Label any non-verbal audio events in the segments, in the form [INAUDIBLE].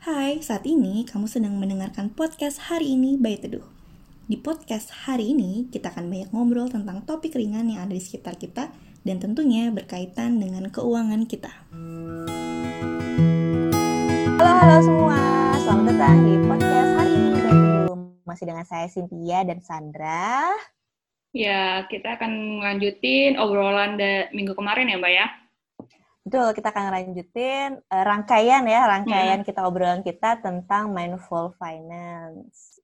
Hai, saat ini kamu sedang mendengarkan podcast hari ini by Teduh. Di podcast hari ini, kita akan banyak ngobrol tentang topik ringan yang ada di sekitar kita dan tentunya berkaitan dengan keuangan kita. Halo, halo semua. Selamat datang di podcast hari ini by Teduh. Masih dengan saya Cynthia dan Sandra. Ya, kita akan lanjutin obrolan de- minggu kemarin ya, Mbak ya. Betul, kita akan lanjutin eh, rangkaian ya, rangkaian kita obrolan kita tentang mindful finance.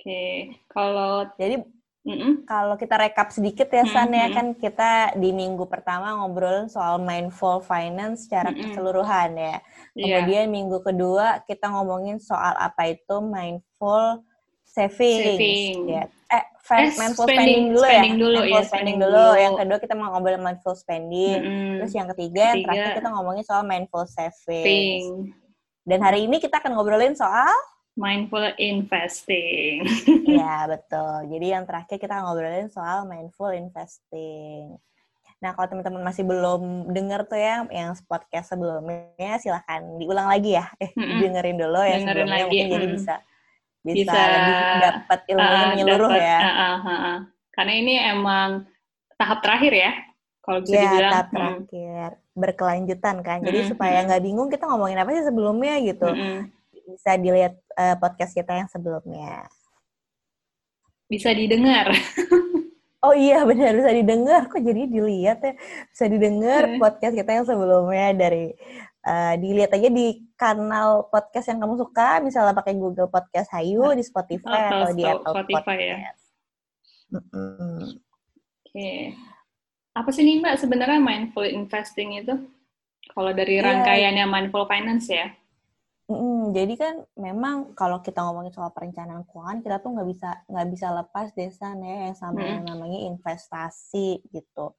Oke, kalau Jadi mm-mm, kalau kita rekap sedikit ya Hmm, San ya hmm. kan kita di minggu pertama ngobrolin soal mindful finance secara Mm-mm. keseluruhan ya. iya, Kemudian minggu kedua kita ngomongin soal apa itu mindful savings. Saving. Ya. Eh, fa- Eh, mindful spending- spending, dulu ya. spending dulu, mindful iya, spending spending dulu. dulu. Yang kedua kita mau ngobrolin mindful spending. mm-mm, Terus yang ketiga, yang Ketiga. terakhir kita ngomongin soal mindful. Saving. Dan hari ini kita akan ngobrolin soal mindful investing. [LAUGHS] ya [LAUGHS] betul. Jadi yang terakhir kita ngobrolin soal mindful investing. Nah, kalau teman-teman masih belum dengar tuh ya yang podcast sebelumnya, silahkan diulang lagi ya. Eh, Mm-mm. dengerin dulu ya Dengerin sebelumnya lagi, mungkin jadi mm. bisa bisa, Bisa, dapat ilmunya Ah, menyeluruh dapat, ya. ah, ah, ah. Karena ini emang tahap terakhir ya, kalau bisa Ya, dibilang. tahap Mm, terakhir berkelanjutan kan. Jadi Mm-mm, supaya mm-mm. nggak bingung kita ngomongin apa sih sebelumnya gitu. mm-mm. Bisa dilihat eh, podcast kita yang sebelumnya. Bisa didengar. [LAUGHS] Oh iya benar bisa didengar kok jadi dilihat ya bisa didengar podcast kita yang sebelumnya dari eh, dilihat aja di kanal podcast yang kamu suka misalnya pakai Google Podcast Hayu di Spotify Atau atau di Apple Spotify ya. Podcast. Mm-mm. Oke. Apa sih nih Mbak sebenarnya mindful investing itu? Kalau dari Iya. rangkaiannya mindful finance ya? Mm-mm. Jadi kan memang kalau kita ngomongin soal perencanaan keuangan kita tuh nggak bisa nggak bisa lepas desa ya yang sama Mm. yang namanya investasi gitu.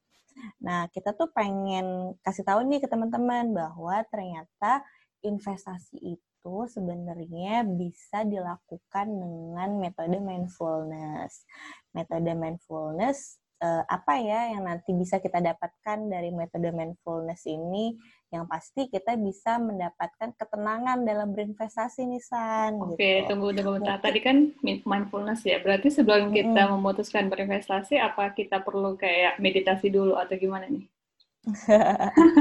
Nah kita tuh pengen kasih tahu nih ke teman-teman bahwa ternyata investasi itu sebenarnya bisa dilakukan dengan metode mindfulness. Metode mindfulness eh, apa ya yang nanti bisa kita dapatkan dari metode mindfulness ini? Yang pasti kita bisa mendapatkan ketenangan dalam berinvestasi nih San. Oke, gitu. tunggu tunggu bentar. Tadi kan mi- mindfulness ya. Berarti sebelum kita Mm-mm. memutuskan berinvestasi, apa kita perlu kayak meditasi dulu atau gimana nih? [LAUGHS]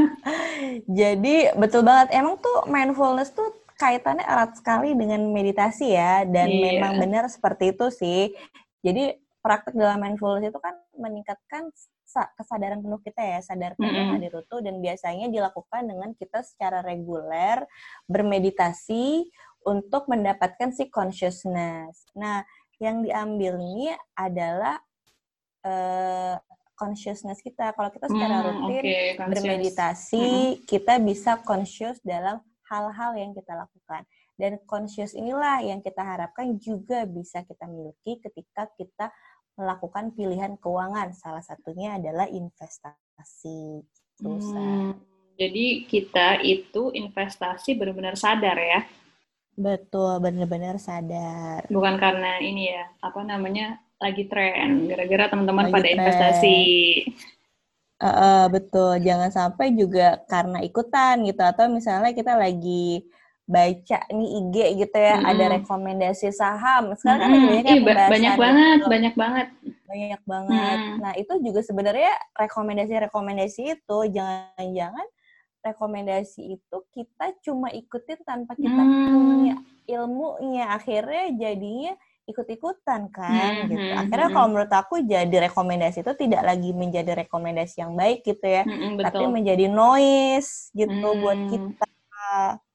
Jadi betul banget. Emang tuh mindfulness tuh kaitannya erat sekali dengan meditasi ya. Dan Iya. memang benar seperti itu sih. Jadi praktek dalam mindfulness itu kan meningkatkan sa- kesadaran penuh kita ya, sadar penuh hadir utuh dan biasanya dilakukan dengan kita secara reguler bermeditasi untuk mendapatkan si consciousness. Nah, yang diambil ini adalah eh, consciousness kita. Kalau kita secara Hmm, rutin conscious. bermeditasi, kita bisa conscious dalam hal-hal yang kita lakukan. Dan conscious inilah yang kita harapkan juga bisa kita miliki ketika kita melakukan pilihan keuangan. Salah satunya adalah investasi. Terus, Hmm, jadi kita itu investasi benar-benar sadar ya, betul, benar-benar sadar. bukan karena ini ya, apa namanya, lagi tren, gara-gara teman-teman pada tren. investasi. Eh, eh, betul, jangan sampai juga karena ikutan gitu atau misalnya kita lagi baca nih IG gitu ya, ada Mm-mm. rekomendasi saham. Sekarang kan lagi Mm-mm. banyak Ih, ya banyak gitu. banget, banyak banget. banyak banget. Hmm. Nah, itu juga sebenarnya rekomendasi-rekomendasi itu jangan-jangan rekomendasi itu kita cuma ikutin tanpa kita Hmm. punya ilmunya. Akhirnya jadinya ikut-ikutan kan Hmm, gitu. hmm, Akhirnya hmm. kalau menurut aku jadi rekomendasi itu tidak lagi menjadi rekomendasi yang baik gitu ya, tapi betul. menjadi noise gitu buat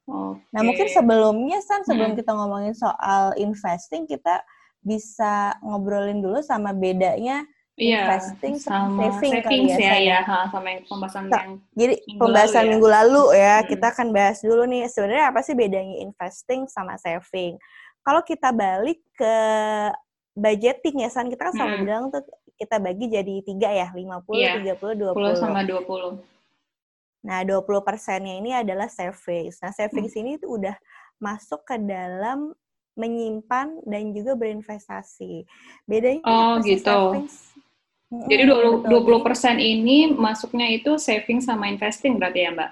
Hmm. kita. Nah, mungkin sebelumnya San, sebelum Hmm. kita ngomongin soal investing, kita bisa ngobrolin dulu sama bedanya Iya, investing sama saving kali savings ya, ya, San, ya, ha, sama yang pembahasan Sa- yang Jadi Minggu pembahasan lalu ya. minggu lalu ya, Mm-mm. kita akan bahas dulu nih sebenarnya apa sih bedanya investing sama saving. Kalau kita balik ke budgeting ya San, kita kan selalu Mm-mm. bilang tuh kita bagi jadi tiga ya, 50, Iya, 30, 10 20. sama 20. Nah, 20 persennya ini adalah savings. Nah, savings Hmm. ini tuh udah masuk ke dalam menyimpan dan juga berinvestasi. Bedanya Oh, gitu. savings? Jadi Mm-mm, 20, betul. 20 Jadi- persen ini masuknya itu saving sama investing berarti ya Mbak?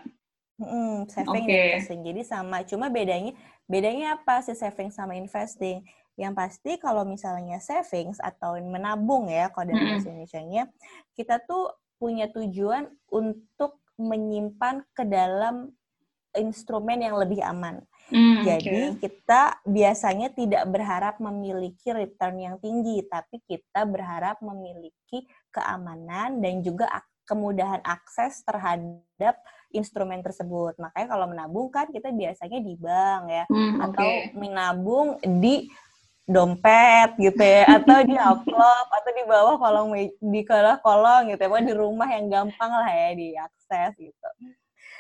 Hmm, saving Oke. dan investing. Jadi sama, cuma bedanya bedanya apa sih saving sama investing? Yang pasti kalau misalnya savings atau menabung ya, kalau dalam bahasa Indonesianya, kita tuh punya tujuan untuk menyimpan ke dalam instrumen yang lebih aman. Hmm, Jadi oke. kita biasanya tidak berharap memiliki return yang tinggi, tapi kita berharap memiliki keamanan dan juga kemudahan akses terhadap instrumen tersebut. Makanya kalau menabung kan kita biasanya di bank ya, Hmm, atau oke. menabung di dompet gitu ya, [LAUGHS] atau di amplop, atau di bawah kolong di kolong kolong gitu ya, pokoknya di rumah yang gampang lah ya diakses gitu.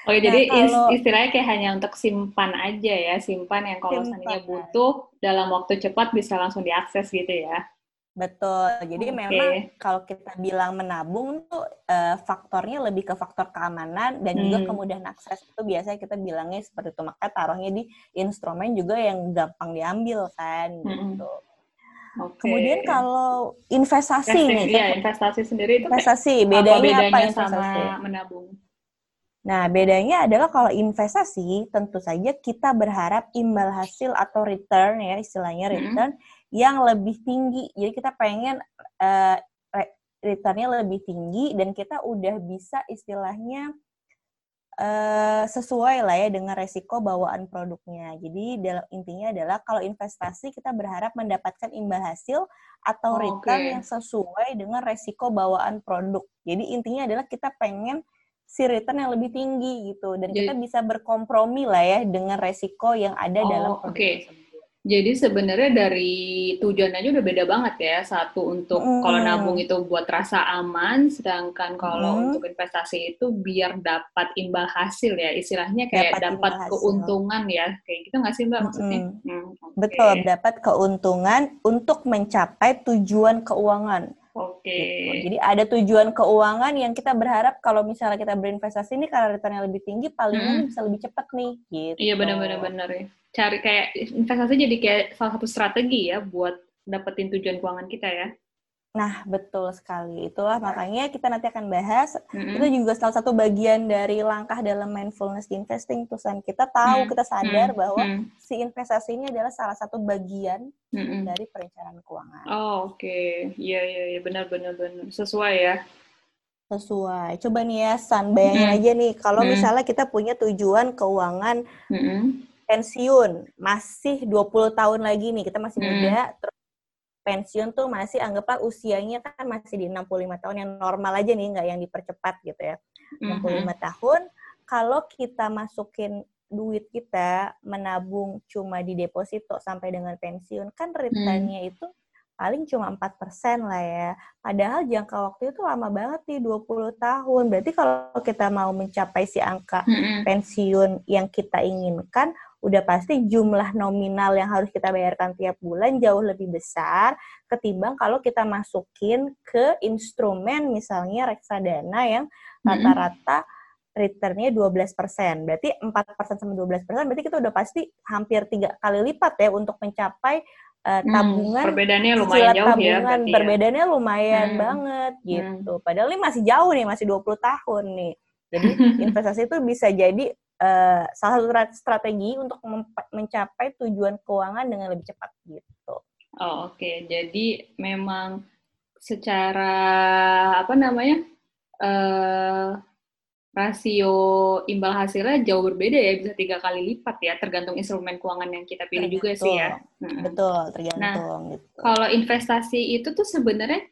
Oke, Nah, jadi kalau- istilahnya kayak hanya untuk simpan aja ya, simpan yang kalau seandainya butuh dalam waktu cepat bisa langsung diakses gitu ya. Betul. Jadi Oke. memang kalau kita bilang menabung tuh eh, faktornya lebih ke faktor keamanan dan juga Hmm. kemudahan akses itu biasanya kita bilangnya seperti itu. Makanya taruhnya di instrumen juga yang gampang diambil kan Mm-mm. gitu. Oke. Kemudian kalau investasi Investing, nih, kan investasi sendiri itu investasi apa bedanya apa, bedanya investasi? sama menabung? Nah, bedanya adalah kalau investasi tentu saja kita berharap imbal hasil atau return ya istilahnya return yang lebih tinggi. Jadi kita pengen re- returnnya lebih tinggi dan kita udah bisa istilahnya eh, sesuai lah ya dengan resiko bawaan produknya. Jadi dalam intinya adalah kalau investasi kita berharap mendapatkan imbal hasil atau Oh, return oke. yang sesuai dengan resiko bawaan produk. Jadi intinya adalah kita pengen si return yang lebih tinggi gitu dan kita Jadi- bisa berkompromi lah ya dengan resiko yang ada dalam Oh, produk oke. tersebut. Jadi sebenarnya dari tujuannya aja udah beda banget ya. Satu untuk Mm. kalau nabung itu buat rasa aman, sedangkan kalau Mm. untuk investasi itu biar dapat imbal hasil ya. Istilahnya kayak Dapat dapat, hasil. keuntungan ya. Kayak gitu nggak sih Mbak maksudnya? Mm-mm. Hmm, oke. Betul, dapat keuntungan untuk mencapai tujuan keuangan. Oke. gitu. Jadi ada tujuan keuangan yang kita berharap kalau misalnya kita berinvestasi ini karena returnnya lebih tinggi, palingan Hmm. bisa lebih cepat nih. Gitu. Iya benar-benar benar ya. Cari kayak investasi jadi kayak salah satu strategi ya buat dapetin tujuan keuangan kita ya. Nah, betul sekali. Itulah makanya kita nanti akan bahas. Mm-mm. Itu juga salah satu bagian dari langkah dalam mindfulness di investing. Tuh, San. Kita tahu, Hmm, kita sadar Hmm, bahwa hmm, si investasi ini adalah salah satu bagian mm-mm. dari perencanaan keuangan. Oh, oke. Iya, iya, iya, benar, benar, benar. Sesuai ya. Sesuai. Coba nih ya, San, bayangin Hmm. aja nih, kalau Hmm. misalnya kita punya tujuan keuangan Mm-mm. pensiun, masih 20 tahun lagi nih, kita masih Hmm. muda, terus pensiun tuh masih anggaplah usianya kan masih di 65 tahun yang normal aja nih, nggak yang dipercepat gitu ya. 65 tahun, kalau kita masukin duit kita menabung cuma di deposito sampai dengan pensiun, kan returnnya itu paling cuma 4% lah ya. Padahal jangka waktu itu lama banget nih, 20 tahun. Berarti kalau kita mau mencapai si angka Mm-mm. pensiun yang kita inginkan, udah pasti jumlah nominal yang harus kita bayarkan tiap bulan jauh lebih besar ketimbang kalau kita masukin ke instrumen misalnya reksadana yang rata-rata returnnya 12%. Berarti 4% sama 12%, berarti kita udah pasti hampir tiga kali lipat ya untuk mencapai uh, Hmm, tabungan perbedaannya lumayan jauh ya tabungan ya. perbedaannya lumayan Hmm. banget gitu. Padahal ini masih jauh nih, masih 20 tahun nih. Jadi [LAUGHS] investasi itu bisa jadi eh, salah satu tra- strategi untuk mencapai tujuan keuangan dengan lebih cepat gitu. Oh, oke. Jadi memang secara apa namanya? eh rasio imbal hasilnya jauh berbeda ya, bisa tiga kali lipat ya, tergantung instrumen keuangan yang kita pilih juga sih ya. Betul, tergantung gitu. Kalau investasi itu tuh sebenarnya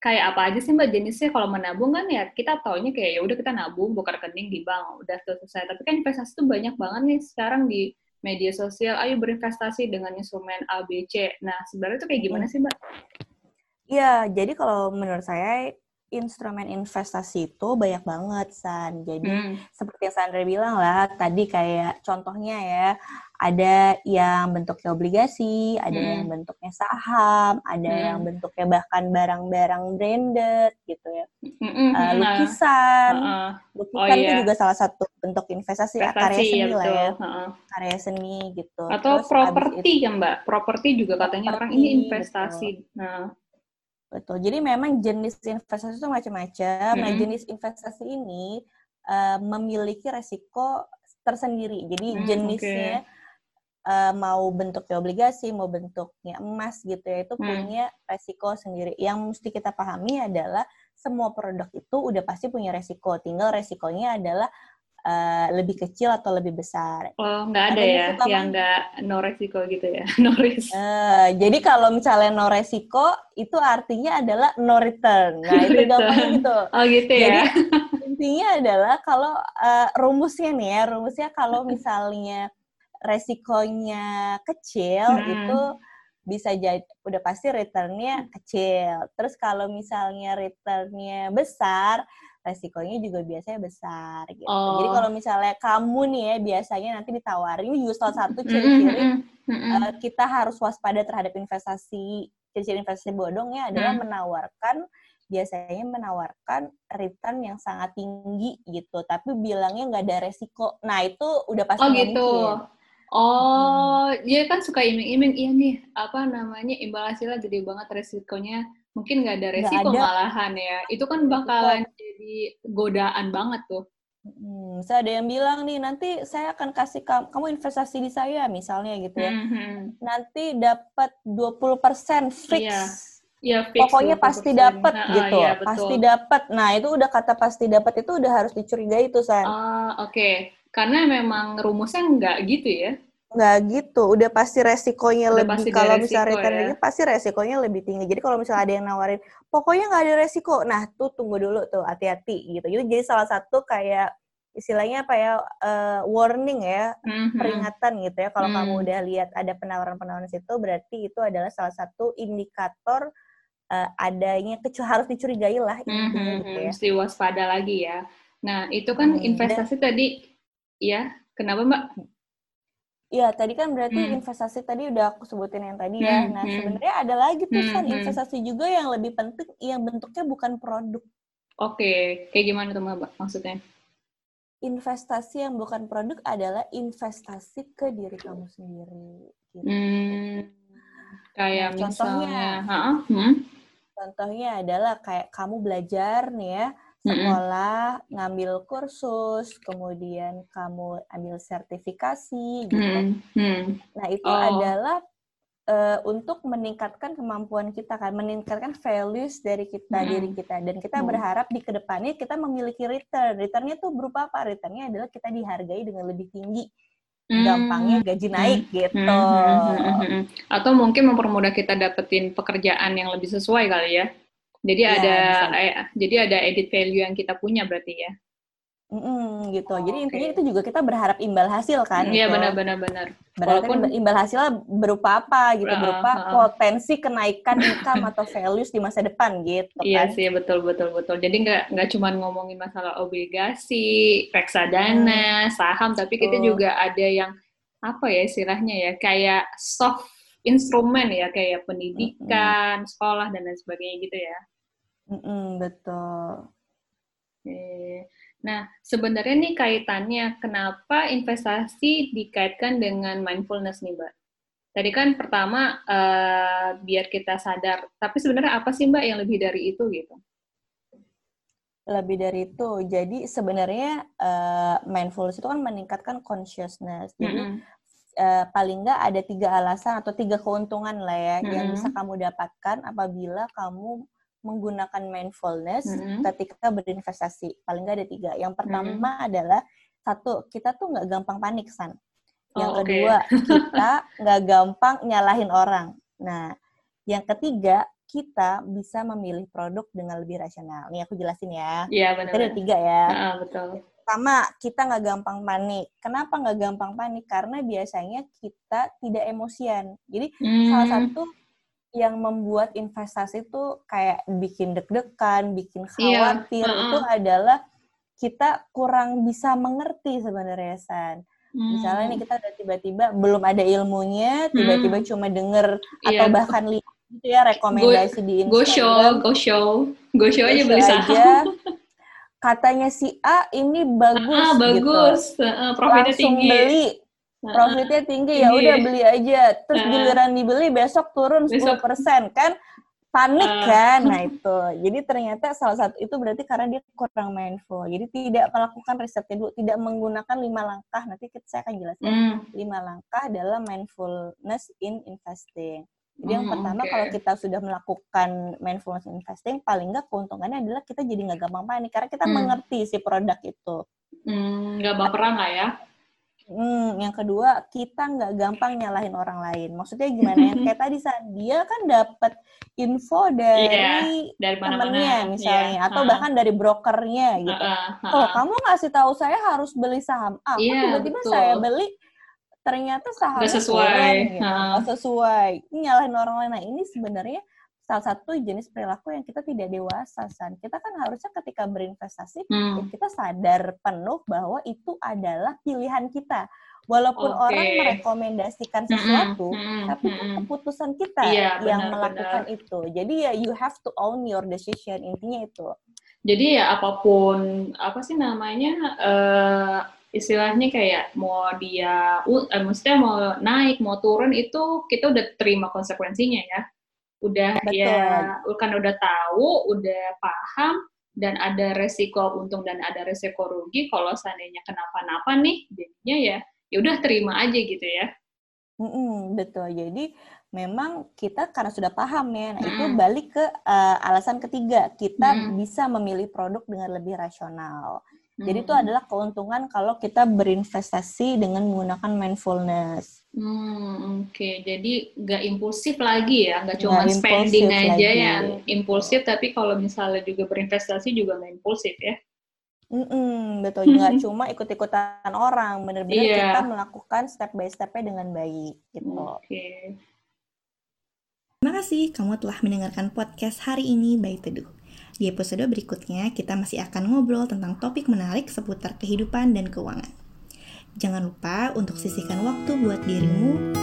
kayak apa aja sih mbak jenisnya? Kalau menabung kan ya kita taunya kayak ya udah kita nabung buka rekening di bank udah selesai. Tapi kan investasi tuh banyak banget nih sekarang di media sosial. Ayo berinvestasi dengan instrumen A, B, C. Nah sebenarnya itu kayak gimana sih mbak? Iya, jadi kalau menurut saya instrumen investasi itu banyak banget, San. Jadi Hmm. seperti yang Sandra bilang lah, tadi kayak contohnya ya, ada yang bentuknya obligasi, ada Hmm. yang bentuknya saham, ada Hmm. yang bentuknya bahkan barang-barang branded gitu ya. Mm-mm, Uh, nah, lukisan, uh-uh. lukisan itu iya. juga salah satu bentuk investasi, ya, karya investasi seni ya lah betul. ya, uh-uh. karya seni gitu. Atau properti ya mbak? Properti juga katanya orang ini investasi. Nah, Betul. Jadi memang jenis investasi itu macam-macam. Nah, Mm-mm. jenis investasi ini eh, memiliki resiko tersendiri. Jadi Hmm, jenisnya uh, mau bentuknya obligasi, mau bentuknya emas gitu ya, itu Hmm. punya resiko sendiri. Yang mesti kita pahami adalah semua produk itu udah pasti punya resiko. Tinggal resikonya adalah uh, lebih kecil atau lebih besar. Oh, nggak ada Karena ya, yang nggak no resiko gitu ya, [LAUGHS] no risk. Eh, jadi kalau misalnya no resiko, itu artinya adalah no return. Nah, itu [LAUGHS] gampangnya gitu. Oh gitu ya. Jadi intinya adalah kalau eh, rumusnya nih ya, rumusnya kalau misalnya resikonya kecil Hmm. itu bisa jadi udah pasti returnnya kecil. Terus kalau misalnya returnnya besar, resikonya juga biasanya besar gitu. Jadi Oh. kalau misalnya kamu nih ya biasanya nanti ditawarin ini juga salah satu ciri-ciri mm-mm, mm-mm. eh, kita harus waspada terhadap investasi ciri-ciri investasi bodongnya adalah Hmm. menawarkan biasanya menawarkan return yang sangat tinggi gitu tapi bilangnya nggak ada resiko nah itu udah pasti Oh gitu. mungkin. Oh, dia kan suka iming-iming, iya nih, apa namanya, imbal hasilnya gede banget resikonya. Mungkin nggak ada resiko ada. malahan ya. Itu kan bakalan jadi godaan banget tuh. Hmm, saya ada yang bilang nih nanti saya akan kasih kamu, kamu investasi di saya misalnya gitu ya Mhm. nanti dapat 20% fix Iya. Ya, fix pokoknya 20%. pasti dapat Ha-ha, gitu iya, betul. pasti dapat nah itu udah kata pasti dapat itu udah harus dicurigai tuh san Ah, oke. Karena memang rumusnya nggak gitu ya. nggak gitu udah pasti resikonya Udah lebih pasti kalau misalnya return ya. pasti resikonya lebih tinggi jadi kalau misalnya ada yang nawarin pokoknya nggak ada resiko nah tuh tunggu dulu tuh hati-hati gitu jadi jadi salah satu kayak istilahnya apa ya eh, warning ya Mhm. peringatan gitu ya kalau kamu Hmm. udah lihat ada penawaran-penawaran situ berarti itu adalah salah satu indikator eh, adanya kecu harus dicurigai lah Mhm, gitu ya Mesti waspada lagi ya. Nah, itu kan Hmm, investasi tadi, ya, kenapa Mbak? Iya, tadi kan berarti Hmm. investasi tadi udah aku sebutin yang tadi ya. Hmm, Nah, hmm. sebenarnya ada lagi tuh Hmm, kan hmm. investasi juga yang lebih penting yang bentuknya bukan produk. Oke, kayak gimana tuh Mbak maksudnya? Investasi yang bukan produk adalah investasi ke diri kamu sendiri. Gitu. Hmm, kayak Nah, contohnya. misalnya, ha-ha, hmm? Contohnya adalah kayak kamu belajar nih ya, sekolah, ngambil kursus, kemudian kamu ambil sertifikasi gitu. Hmm, hmm. Nah, itu Oh. adalah eh, untuk meningkatkan kemampuan kita kan, meningkatkan values dari kita, Mm-mm. diri kita. Dan kita Mm. berharap di ke depannya kita memiliki return. Returnnya tuh berupa apa? Returnnya adalah kita dihargai dengan lebih tinggi. Hmm. Gampangnya gaji naik Hmm, gitu. hmm, hmm, hmm, hmm, hmm. Atau mungkin mempermudah kita dapetin pekerjaan yang lebih sesuai kali ya. Jadi Iya, ada eh, jadi ada edit value yang kita punya berarti ya. Mm-mm, gitu. Oh, Jadi intinya oke. itu juga kita berharap imbal hasil kan. Iya gitu. benar-benar benar. Berarti Walaupun- imbal- imbal hasilnya berupa apa gitu? Ah, Berupa ah. potensi kenaikan income atau values di masa depan gitu Iya kan. sih betul betul betul. Jadi nggak nggak cuma ngomongin masalah obligasi, reksadana, saham, tapi kita Hmm. Juga ada yang apa ya istilahnya ya kayak soft instrumen ya kayak pendidikan, sekolah dan lain sebagainya gitu ya. Mm-mm, betul. Oke. Nah, sebenarnya nih kaitannya kenapa investasi dikaitkan dengan mindfulness nih, Mbak? Tadi kan pertama eh, biar kita sadar, tapi sebenarnya apa sih Mbak yang lebih dari itu gitu? Lebih dari itu, jadi sebenarnya eh, mindfulness itu kan meningkatkan consciousness. Jadi Mm-mm. Eh, paling nggak ada tiga alasan atau tiga keuntungan lah ya yang Mm-mm. bisa kamu dapatkan apabila kamu menggunakan mindfulness Mm-mm. ketika berinvestasi. Paling nggak ada tiga. Yang pertama adalah satu, kita tuh nggak gampang panik, San. Yang Oh, kedua, kita [LAUGHS] nggak gampang nyalahin orang. Nah, yang ketiga, kita bisa memilih produk dengan lebih rasional. Nih aku jelasin ya. Iya ada benar. tiga ya. Ah, betul. Pertama, kita nggak gampang panik. Kenapa nggak gampang panik? Karena biasanya kita tidak emosian. Jadi salah Hmm, satu yang membuat investasi itu kayak bikin deg-degan, bikin Iya, khawatir heeh. itu adalah kita kurang bisa mengerti sebenarnya San. Misalnya nih hmm, kita udah tiba-tiba belum ada ilmunya, tiba-tiba cuma denger atau Iya. bahkan lihat gitu ya rekomendasi di go show, Instagram. go show, go show aja Go beli saham. aja. [LAUGHS] Katanya si A ini bagus, Ah, gitu. bagus, Ah, profitnya Langsung tinggi. beli, Ah, profitnya tinggi ya udah beli aja. Terus Ah. giliran dibeli besok turun 10% Besok. kan? panik Uh. kan nah [LAUGHS] itu jadi ternyata salah satu itu berarti karena dia kurang mindful jadi tidak melakukan risetnya dulu tidak menggunakan lima langkah nanti saya akan jelaskan Hmm. lima langkah dalam mindfulness in investing jadi yang Hmm, pertama oke. kalau kita sudah melakukan mindfulness investing paling nggak keuntungannya adalah kita jadi nggak gampang panik karena kita Hmm. mengerti si produk itu Hmm, nggak baperan lah ya. Hmm, yang kedua kita nggak gampang nyalahin orang lain. Maksudnya gimana? Yang [LAUGHS] kayak tadi saat dia kan dapat info dari Iya, Dari temennya misalnya, Iya, atau ha, bahkan dari brokernya gitu. ha, ha, Oh, ha. kamu ngasih tahu saya harus beli saham A, kok Iya, tiba-tiba betul. saya beli ternyata sahamnya sesuai, gitu, sesuai. Ini nyalahin orang lain. Nah, ini sebenarnya salah satu jenis perilaku yang kita tidak dewasa, San. Kita kan harusnya ketika berinvestasi ya Hmm. kita sadar penuh bahwa itu adalah pilihan kita. Walaupun Oke. orang merekomendasikan Mm-mm, sesuatu, mm-mm, tapi kan keputusan kita Iya, yang benar, melakukan itu. Jadi ya you have to own your decision intinya itu. Jadi ya apa pun apa sih namanya eh istilahnya kayak mau dia uh, eh, maksudnya mau naik mau turun itu kita udah terima konsekuensinya ya. Udah Betul. ya kan udah tahu, udah paham dan ada resiko untung dan ada resiko rugi kalau seandainya kenapa-napa nih jadinya ya ya udah terima aja gitu ya. Mm-mm, betul. Jadi memang kita karena sudah paham ya, nah itu Mm-mm. balik ke uh, alasan ketiga kita Mm-mm. bisa memilih produk dengan lebih rasional. Jadi itu Hmm. adalah keuntungan kalau kita berinvestasi dengan menggunakan mindfulness. Hmm, oke. Jadi nggak impulsif lagi ya, nggak cuma impulsif spending aja lagi. yang impulsif, tapi kalau misalnya juga berinvestasi juga nggak impulsif ya. Mm-mm, betul, nggak [LAUGHS] cuma ikut-ikutan orang, benar-benar Iya. kita melakukan step by step-nya dengan baik gitu. Oke. Terima kasih kamu telah mendengarkan podcast hari ini by Teduh. Di episode berikutnya, kita masih akan ngobrol tentang topik menarik seputar kehidupan dan keuangan. Jangan lupa untuk sisihkan waktu buat dirimu